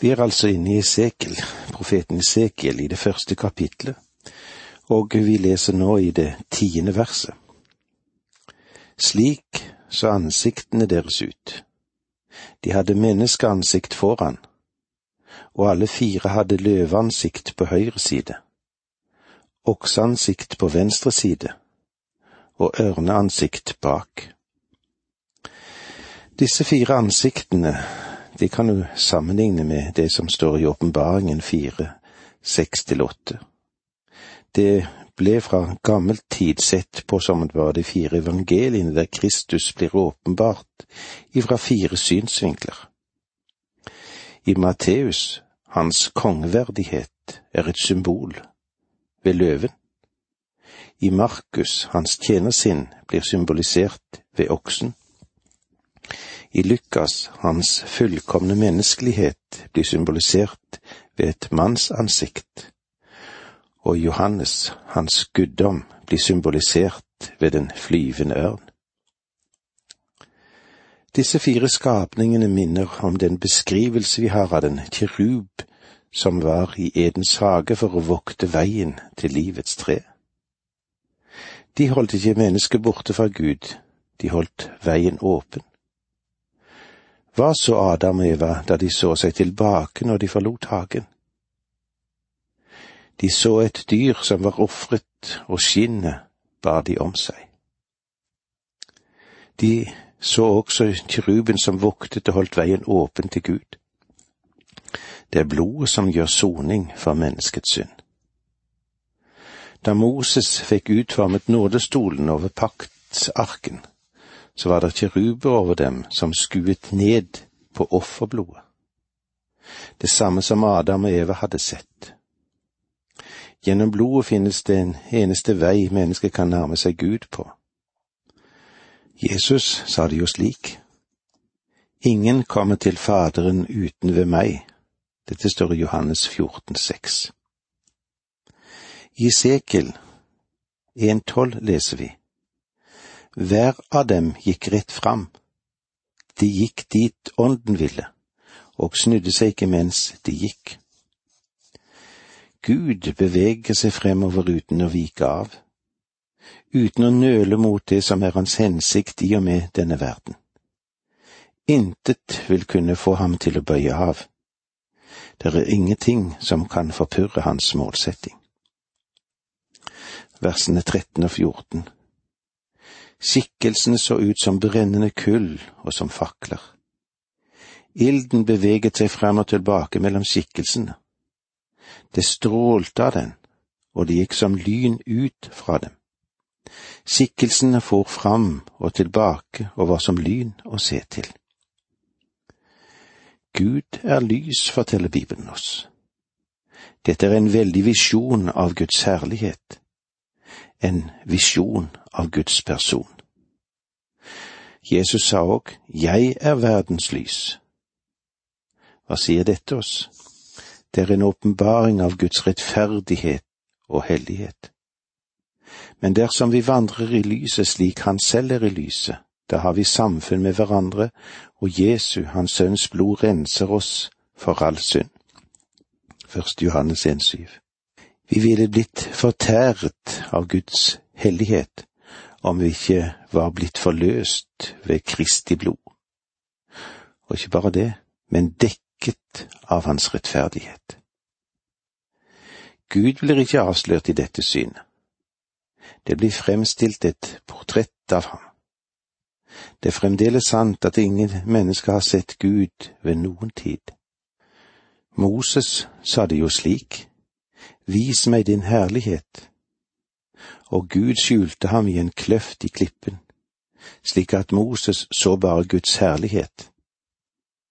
Vi er altså inne i Esekiel, profeten Esekiel, i det første kapitlet, og vi leser nå i det tiende verset. Slik så ansiktene deres ut. De hadde menneskeansikt foran, og alle fire hadde løveansikt på høyre side, okseansikt på venstre side og ørneansikt bak. Disse fire ansiktene de kan du sammenligne med det som står i Åpenbaringen fire, seks til åtte. Det ble fra gammel tid sett på som det var de fire evangeliene der Kristus blir åpenbart ifra fire synsvinkler. I Matteus, hans kongeverdighet er et symbol ved løven. I Markus, hans tjenersinn, blir symbolisert ved oksen. I Lukas, hans fullkomne menneskelighet blir symbolisert ved et manns ansikt, og Johannes, hans guddom, blir symbolisert ved den flyvende ørn. Disse fire skapningene minner om den beskrivelse vi har av den kirub som var i Edens hage for å vokte veien til livets tre. De holdt ikke mennesket borte fra Gud, de holdt veien åpen. Hva så Adam og Eva da de så seg tilbake når de forlot hagen? De så et dyr som var ofret, og skinnet bar de om seg. De så også kiruben som voktet og holdt veien åpen til Gud. Det er blodet som gjør soning for menneskets synd. Da Moses fikk utformet nådestolen over paktsarken, så var det kiruber over dem som skuet ned på offerblodet. Det samme som Adam og Eva hadde sett. Gjennom blodet finnes det en eneste vei mennesket kan nærme seg Gud på. Jesus sa det jo slik. Ingen kommer til Faderen uten ved meg. Dette står i Johannes 14, 14,6. I Sekel 1,12 leser vi. Hver av dem gikk rett fram. De gikk dit ånden ville, og snudde seg ikke mens de gikk. Gud beveger seg fremover uten å vike av, uten å nøle mot det som er hans hensikt i og med denne verden. Intet vil kunne få ham til å bøye av. Det er ingenting som kan forpurre hans målsetting. Versene 13 og 14 Skikkelsene så ut som brennende kull og som fakler. Ilden beveget seg frem og tilbake mellom skikkelsene. Det strålte av den, og det gikk som lyn ut fra dem. Skikkelsene for fram og tilbake og var som lyn å se til. Gud er lys, forteller Bibelen oss. Dette er en veldig visjon av Guds herlighet en visjon av Guds person. Jesus sa òg, Jeg er verdens lys. Hva sier dette oss? Det er en åpenbaring av Guds rettferdighet og hellighet. Men dersom vi vandrer i lyset slik Han selv er i lyset, da har vi samfunn med hverandre, og Jesu, Hans Sønns blod, renser oss for all synd. Første Johannes 1,7 vi ville blitt fortæret av Guds hellighet om vi ikke var blitt forløst ved Kristi blod. Og ikke bare det, men dekket av Hans rettferdighet. Gud blir ikke avslørt i dette synet. Det blir fremstilt et portrett av ham. Det er fremdeles sant at ingen mennesker har sett Gud ved noen tid. Moses sa det jo slik, Vis meg din herlighet. Og Gud skjulte ham i en kløft i klippen, slik at Moses så bare Guds herlighet,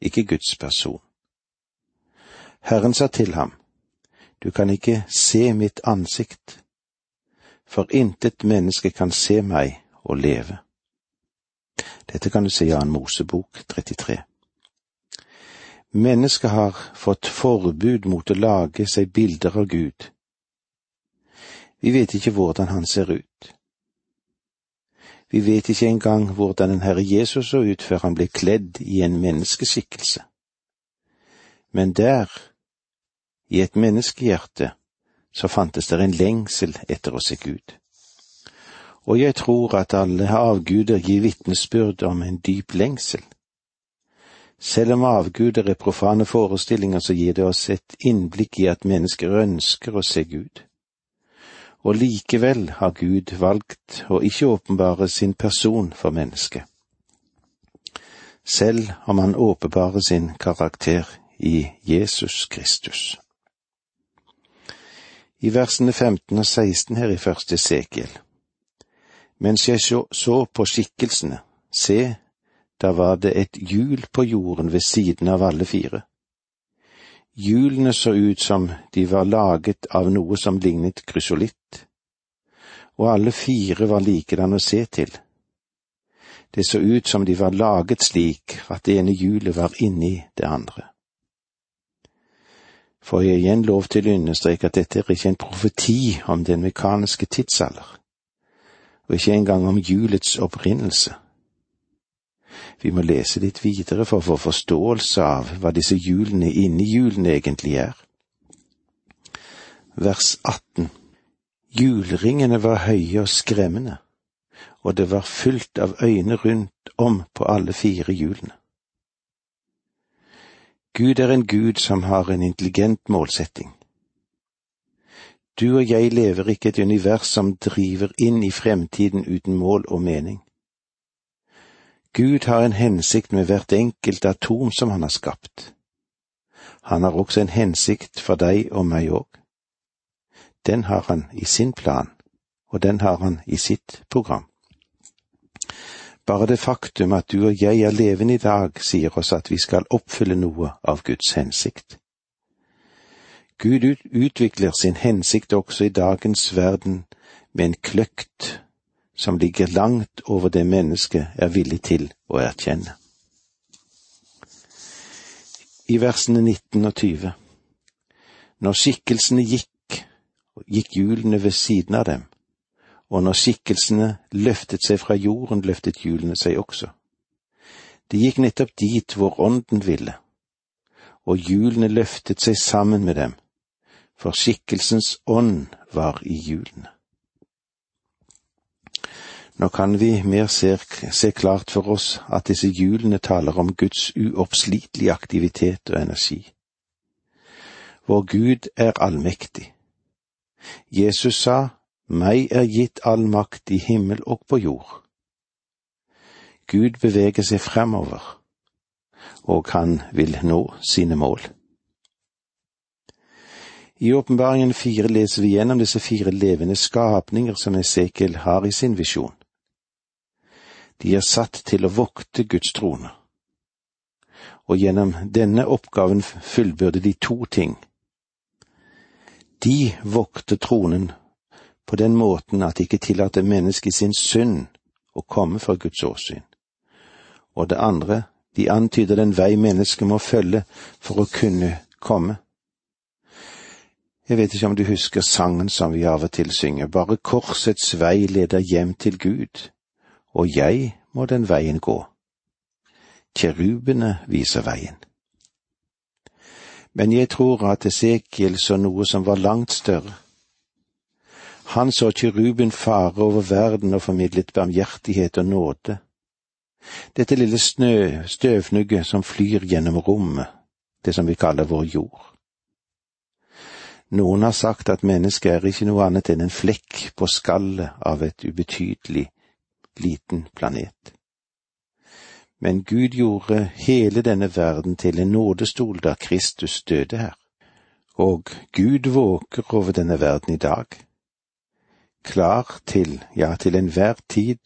ikke Guds person. Herren sa til ham, Du kan ikke se mitt ansikt, for intet menneske kan se meg og leve. Dette kan du se i Annen Mosebok 33. Mennesket har fått forbud mot å lage seg bilder av Gud. Vi vet ikke hvordan han ser ut. Vi vet ikke engang hvordan den Herre Jesus så ut før han ble kledd i en menneskeskikkelse. Men der, i et menneskehjerte, så fantes det en lengsel etter å se Gud. Og jeg tror at alle avguder gir vitnesbyrd om en dyp lengsel. Selv om avguder er profane forestillinger, så gir det oss et innblikk i at mennesker ønsker å se Gud. Og likevel har Gud valgt å ikke åpenbare sin person for mennesket, selv om han åpenbarer sin karakter i Jesus Kristus. I versene 15 og 16 her i første Sekiel. Mens jeg så, på skikkelsene, se, da var det et hjul på jorden ved siden av alle fire. Hjulene så ut som de var laget av noe som lignet krysolitt, og alle fire var likedan å se til. Det så ut som de var laget slik at det ene hjulet var inni det andre. Får jeg igjen lov til å understreke at dette er ikke en profeti om den mekaniske tidsalder, og ikke engang om hjulets opprinnelse. Vi må lese litt videre for å få forståelse av hva disse hjulene inni hjulene egentlig er. Vers 18 Hjulringene var høye og skremmende, og det var fullt av øyne rundt om på alle fire hjulene. Gud er en Gud som har en intelligent målsetting. Du og jeg lever ikke et univers som driver inn i fremtiden uten mål og mening. Gud har en hensikt med hvert enkelt atom som han har skapt. Han har også en hensikt for deg og meg òg. Den har han i sin plan, og den har han i sitt program. Bare det faktum at du og jeg er levende i dag, sier oss at vi skal oppfylle noe av Guds hensikt. Gud utvikler sin hensikt også i dagens verden med en kløkt som ligger langt over det mennesket er villig til å erkjenne. I versene 19 og 20 Når skikkelsene gikk, gikk hjulene ved siden av dem, og når skikkelsene løftet seg fra jorden, løftet hjulene seg også. De gikk nettopp dit hvor ånden ville, og hjulene løftet seg sammen med dem, for skikkelsens ånd var i hjulene. Nå kan vi mer se, se klart for oss at disse hjulene taler om Guds uoppslitelige aktivitet og energi. Vår Gud er allmektig. Jesus sa, Meg er gitt all makt i himmel og på jord. Gud beveger seg fremover, og han vil nå sine mål. I åpenbaringen fire leser vi gjennom disse fire levende skapninger som Esekiel har i sin visjon. De er satt til å vokte Guds trone. Og gjennom denne oppgaven fullbyrde de to ting. De vokter tronen på den måten at de ikke tillater mennesket sin synd å komme fra Guds åsyn. Og det andre, de antyder den vei mennesket må følge for å kunne komme. Jeg vet ikke om du husker sangen som vi av og til synger, bare korsets vei leder hjem til Gud og jeg må den veien gå. Kjerubene viser veien. Men jeg tror at Esekiel så noe som var langt større. Han så kjeruben fare over verden og formidlet barmhjertighet og nåde. Dette lille snø, støvnugget som flyr gjennom rommet, det som vi kaller vår jord. Noen har sagt at mennesket er ikke noe annet enn en flekk på skallet av et ubetydelig liten planet. Men Gud gjorde hele denne verden til en nådestol da Kristus døde her. Og Gud våker over denne verden i dag, klar til, ja, til enhver tid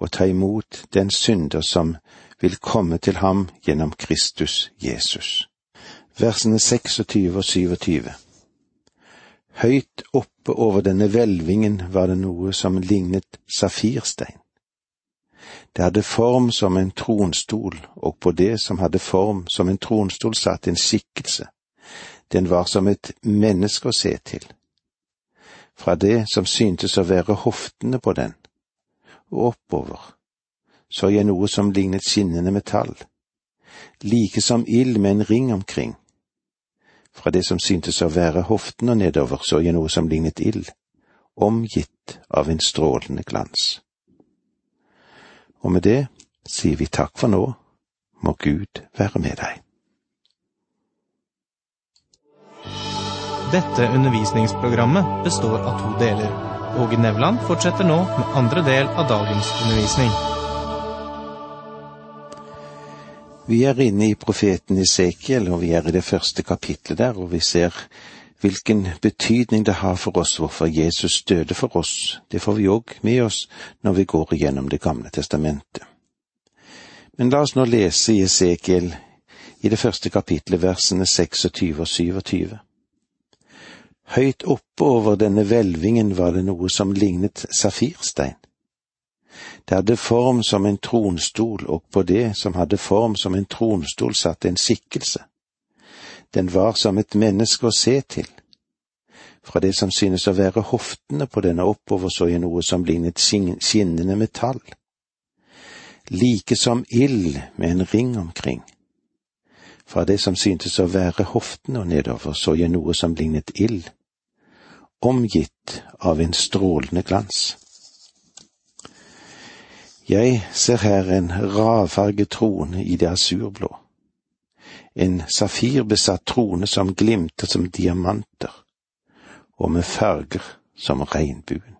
å ta imot den synder som vil komme til ham gjennom Kristus Jesus. Versene 26 og 27. Høyt oppe over denne hvelvingen var det noe som lignet safirstein. Det hadde form som en tronstol, og på det som hadde form som en tronstol satt en skikkelse. Den var som et menneske å se til. Fra det som syntes å være hoftene på den, og oppover, så jeg noe som lignet skinnende metall, like som ild med en ring omkring, Fra det som syntes å være hoftene og nedover så jeg noe som lignet ild, omgitt av en strålende glans. Og med det sier vi takk for nå, må Gud være med deg. Dette undervisningsprogrammet består av to deler. Åge Nevland fortsetter nå med andre del av dagens undervisning. Vi er inne i profeten Esekiel, og vi er i det første kapitlet der, og vi ser hvilken betydning det har for oss hvorfor Jesus døde for oss. Det får vi òg med oss når vi går igjennom Det gamle testamentet. Men la oss nå lese i Esekiel i det første kapitlet, versene 26 og 27. Høyt oppe over denne hvelvingen var det noe som lignet safirstein. Det hadde form som en tronstol, og på det som hadde form som en tronstol satt en skikkelse. Den var som et menneske å se til. Fra det som synes å være hoftene på denne oppover så jeg noe som lignet skinnende metall. Like som ild med en ring omkring. Fra det som syntes å være hoftene og nedover så jeg noe som lignet ild, omgitt av en strålende glans. Jeg ser her en ravfarget trone i det asurblå, en safirbesatt trone som glimter som diamanter, og med farger som regnbuen.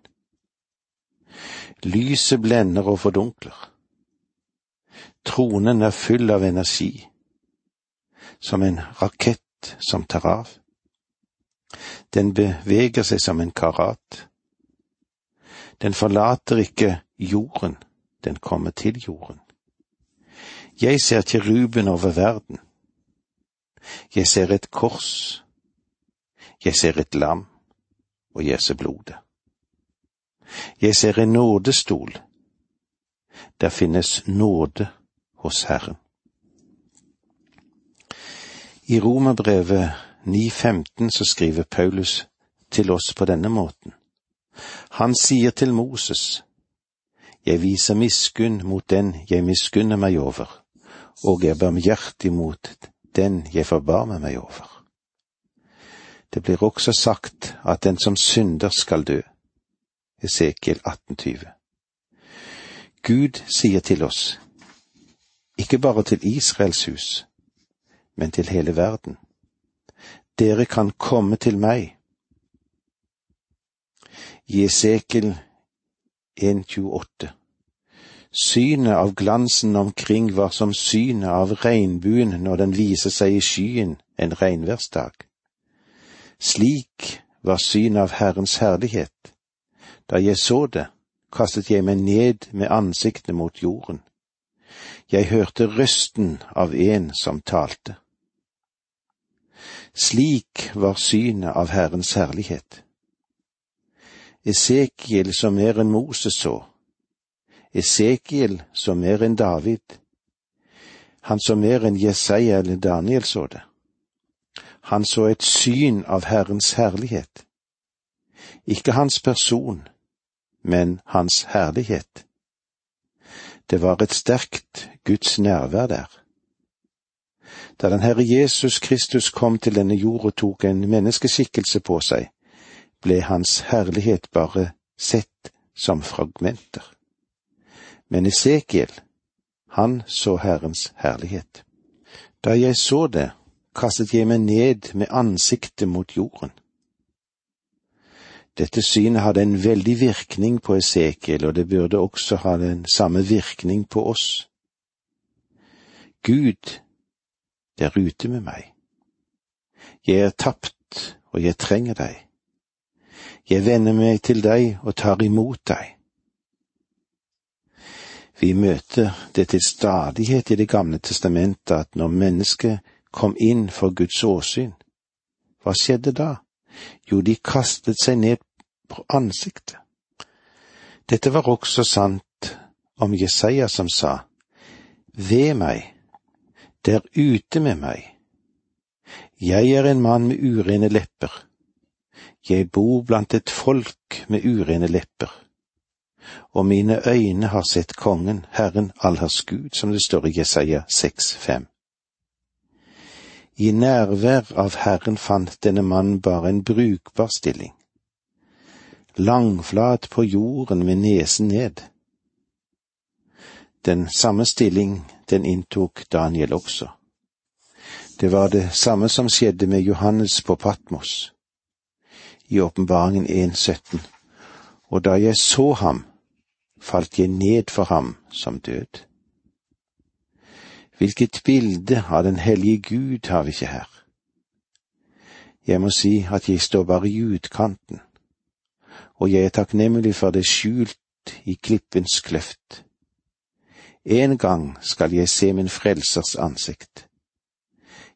Lyset blender og fordunkler. Tronen er full av energi, som en rakett som tar av. Den beveger seg som en karat. Den forlater ikke jorden den kommer til jorden. Jeg ser kiruben over verden. Jeg ser et kors. Jeg ser et lam, og jeg ser blodet. Jeg ser en nådestol. Der finnes nåde hos Herren. I Romerbrevet 9.15 så skriver Paulus til oss på denne måten. Han sier til Moses, jeg viser miskunn mot den jeg miskunner meg over, og er barmhjertig mot den jeg forbarmer meg over. Det blir også sagt at den som synder skal dø. Esekiel 1820. Gud sier til oss, ikke bare til Israels hus, men til hele verden. Dere kan komme til meg. I Esekiel 1.28. Synet av glansen omkring var som synet av regnbuen når den viser seg i skyen en regnværsdag. Slik var synet av Herrens herlighet. Da jeg så det, kastet jeg meg ned med ansiktet mot jorden. Jeg hørte røsten av en som talte. Slik var synet av Herrens herlighet. Esekiel som mer enn Moses så. Esekiel så mer enn David. Han så mer enn Jesaja eller Daniel så det. Han så et syn av Herrens herlighet. Ikke hans person, men hans herlighet. Det var et sterkt Guds nærvær der. Da den Herre Jesus Kristus kom til denne jord og tok en menneskeskikkelse på seg, ble hans herlighet bare sett som fragmenter. Men Esekiel, han så Herrens herlighet. Da jeg så det, kastet jeg meg ned med ansiktet mot jorden. Dette synet hadde en veldig virkning på Esekiel, og det burde også ha den samme virkning på oss. Gud, det er ute med meg. Jeg er tapt, og jeg trenger deg. Jeg vender meg til deg og tar imot deg. Vi møter det til stadighet i Det gamle testamentet at når mennesket kom inn for Guds åsyn, hva skjedde da? Jo, de kastet seg ned på ansiktet. Dette var også sant om Jesaja som sa, Ved meg, der ute med meg. Jeg er en mann med urene lepper jeg bor blant et folk med urene lepper, og mine øyne har sett Kongen, Herren allhers Gud, som det står i Jesaja 6,5. I nærvær av Herren fant denne mannen bare en brukbar stilling. Langflat på jorden med nesen ned. Den samme stilling den inntok Daniel også. Det var det samme som skjedde med Johannes på Patmos. I åpenbaringen 1.17. Og da jeg så ham, falt jeg ned for ham som død. Hvilket bilde av den hellige Gud har vi ikke her? Jeg må si at jeg står bare i utkanten, og jeg er takknemlig for det skjult i klippens kløft. En gang skal jeg se min frelsers ansikt.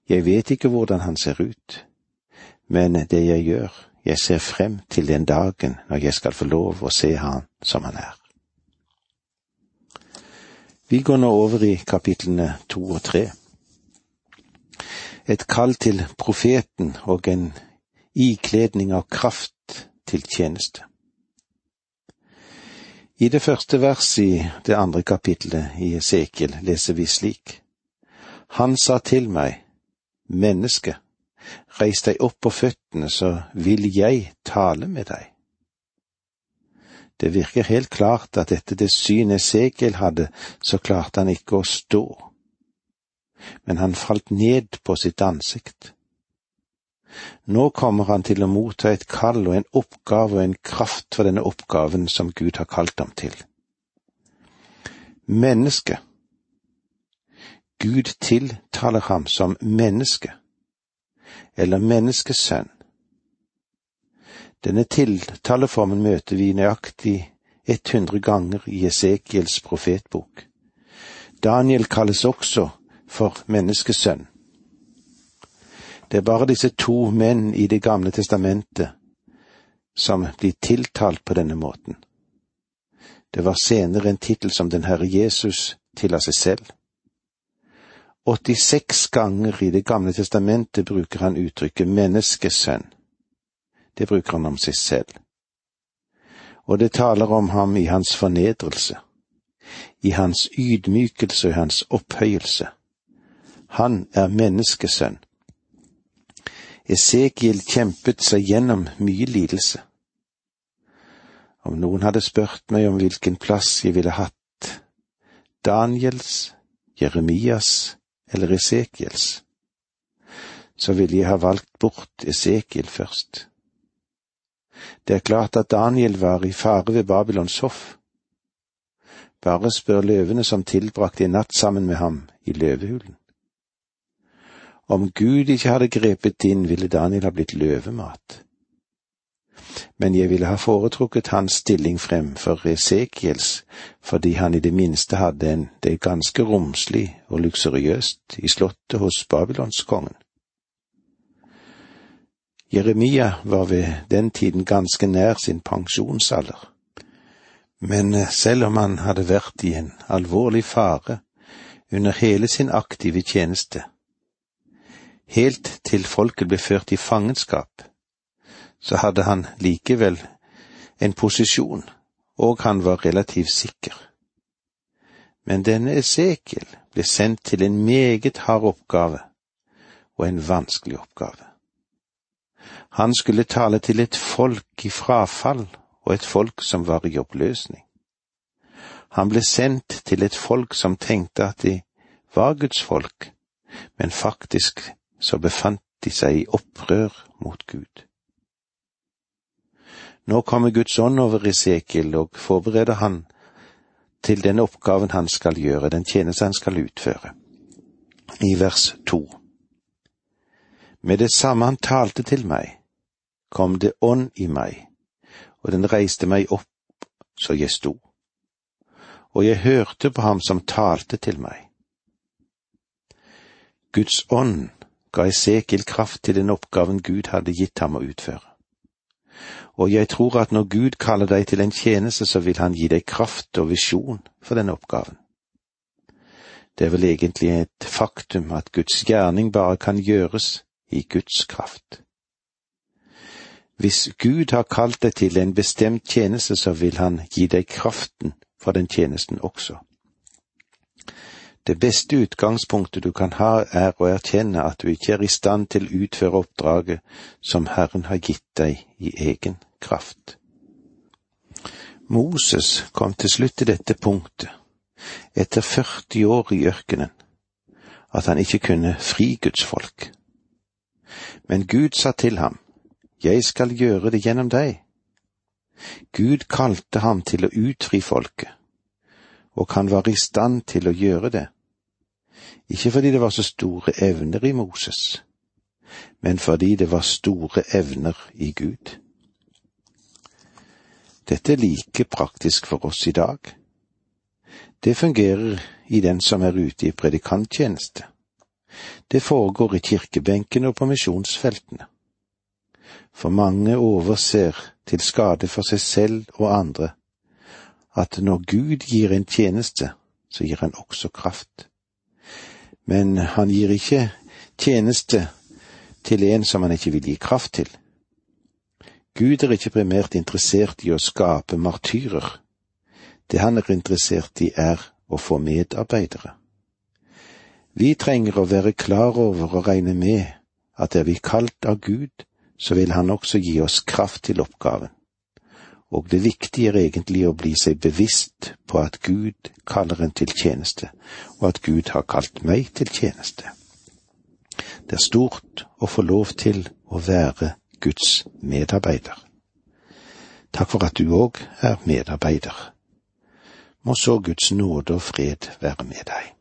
Jeg vet ikke hvordan han ser ut, men det jeg gjør, jeg ser frem til den dagen når jeg skal få lov å se han som han er. Vi går nå over i kapitlene to og tre. Et kall til profeten og en ikledning av kraft til tjeneste. I det første verset i det andre kapitlet i Esekiel leser vi slik. Han sa til meg, menneske, reis deg opp på føttene, så vil jeg tale med deg. Det virker helt klart at etter det synet Segel hadde, så klarte han ikke å stå. Men han falt ned på sitt ansikt. Nå kommer han til å motta et kall og en oppgave og en kraft for denne oppgaven som Gud har kalt ham til. Menneske. Gud tiltaler ham som menneske, eller menneskesønn. Denne tiltaleformen møter vi nøyaktig 100 ganger i Esekiels profetbok. Daniel kalles også for menneskesønn. Det er bare disse to menn i Det gamle testamentet som blir tiltalt på denne måten. Det var senere en tittel som den Herre Jesus tilla seg selv. 86 ganger i Det gamle testamentet bruker han uttrykket menneskesønn det bruker han om seg selv. Og det taler om ham i hans fornedrelse, i hans ydmykelse og i hans opphøyelse. Han er menneskesønn. Esekiel kjempet seg gjennom mye lidelse. Om noen hadde spurt meg om hvilken plass jeg ville hatt, Daniels, Jeremias eller Esekiels, så ville jeg ha valgt bort Esekiel først. Det er klart at Daniel var i fare ved Babylons hoff. Bare spør løvene som tilbrakte en natt sammen med ham i løvehulen. Om Gud ikke hadde grepet inn, ville Daniel ha blitt løvemat. Men jeg ville ha foretrukket hans stilling fremfor Esekiels, fordi han i det minste hadde en det ganske romslig og luksuriøst i slottet hos babylonskongen. Jeremia var ved den tiden ganske nær sin pensjonsalder. Men eh, selv om han hadde vært i en alvorlig fare under hele sin aktive tjeneste, helt til folket ble ført i fangenskap, så hadde han likevel en posisjon, og han var relativt sikker. Men denne Esekiel ble sendt til en meget hard oppgave, og en vanskelig oppgave. Han skulle tale til et folk i frafall og et folk som var i oppløsning. Han ble sendt til et folk som tenkte at de var Guds folk, men faktisk så befant de seg i opprør mot Gud. Nå kommer Guds ånd over Esekiel og forbereder han til den oppgaven han skal gjøre, den tjeneste han skal utføre. I vers to. Med det samme han talte til meg, kom det ånd i meg, og den reiste meg opp så jeg sto. Og jeg hørte på ham som talte til meg. Guds ånd ga Esekiel kraft til den oppgaven Gud hadde gitt ham å utføre. Og jeg tror at når Gud kaller deg til en tjeneste, så vil han gi deg kraft og visjon for denne oppgaven. Det er vel egentlig et faktum at Guds gjerning bare kan gjøres i Guds kraft. Hvis Gud har kalt deg til en bestemt tjeneste, så vil han gi deg kraften for den tjenesten også. Det beste utgangspunktet du kan ha, er å erkjenne at du ikke er i stand til å utføre oppdraget som Herren har gitt deg i egen kraft. Moses kom til slutt til dette punktet, etter 40 år i ørkenen, at han ikke kunne fri Guds folk. Men Gud sa til ham, Jeg skal gjøre det gjennom deg. Gud kalte ham til å utfri folket, og han var i stand til å gjøre det ikke fordi det var så store evner i Moses, men fordi det var store evner i Gud. Dette er like praktisk for oss i dag. Det fungerer i den som er ute i predikanttjeneste. Det foregår i kirkebenken og på misjonsfeltene. For mange overser, til skade for seg selv og andre, at når Gud gir en tjeneste, så gir han også kraft men han gir ikke tjeneste til en som han ikke vil gi kraft til. Gud er ikke primært interessert i å skape martyrer. Det han er interessert i, er å få medarbeidere. Vi trenger å være klar over og regne med at er vi kalt av Gud, så vil Han også gi oss kraft til oppgaven og det viktige er egentlig å bli seg bevisst på at Gud kaller en til tjeneste, og at Gud har kalt meg til tjeneste. Det er stort å få lov til å være Guds medarbeider. Takk for at du òg er medarbeider. Må så Guds nåde og fred være med deg.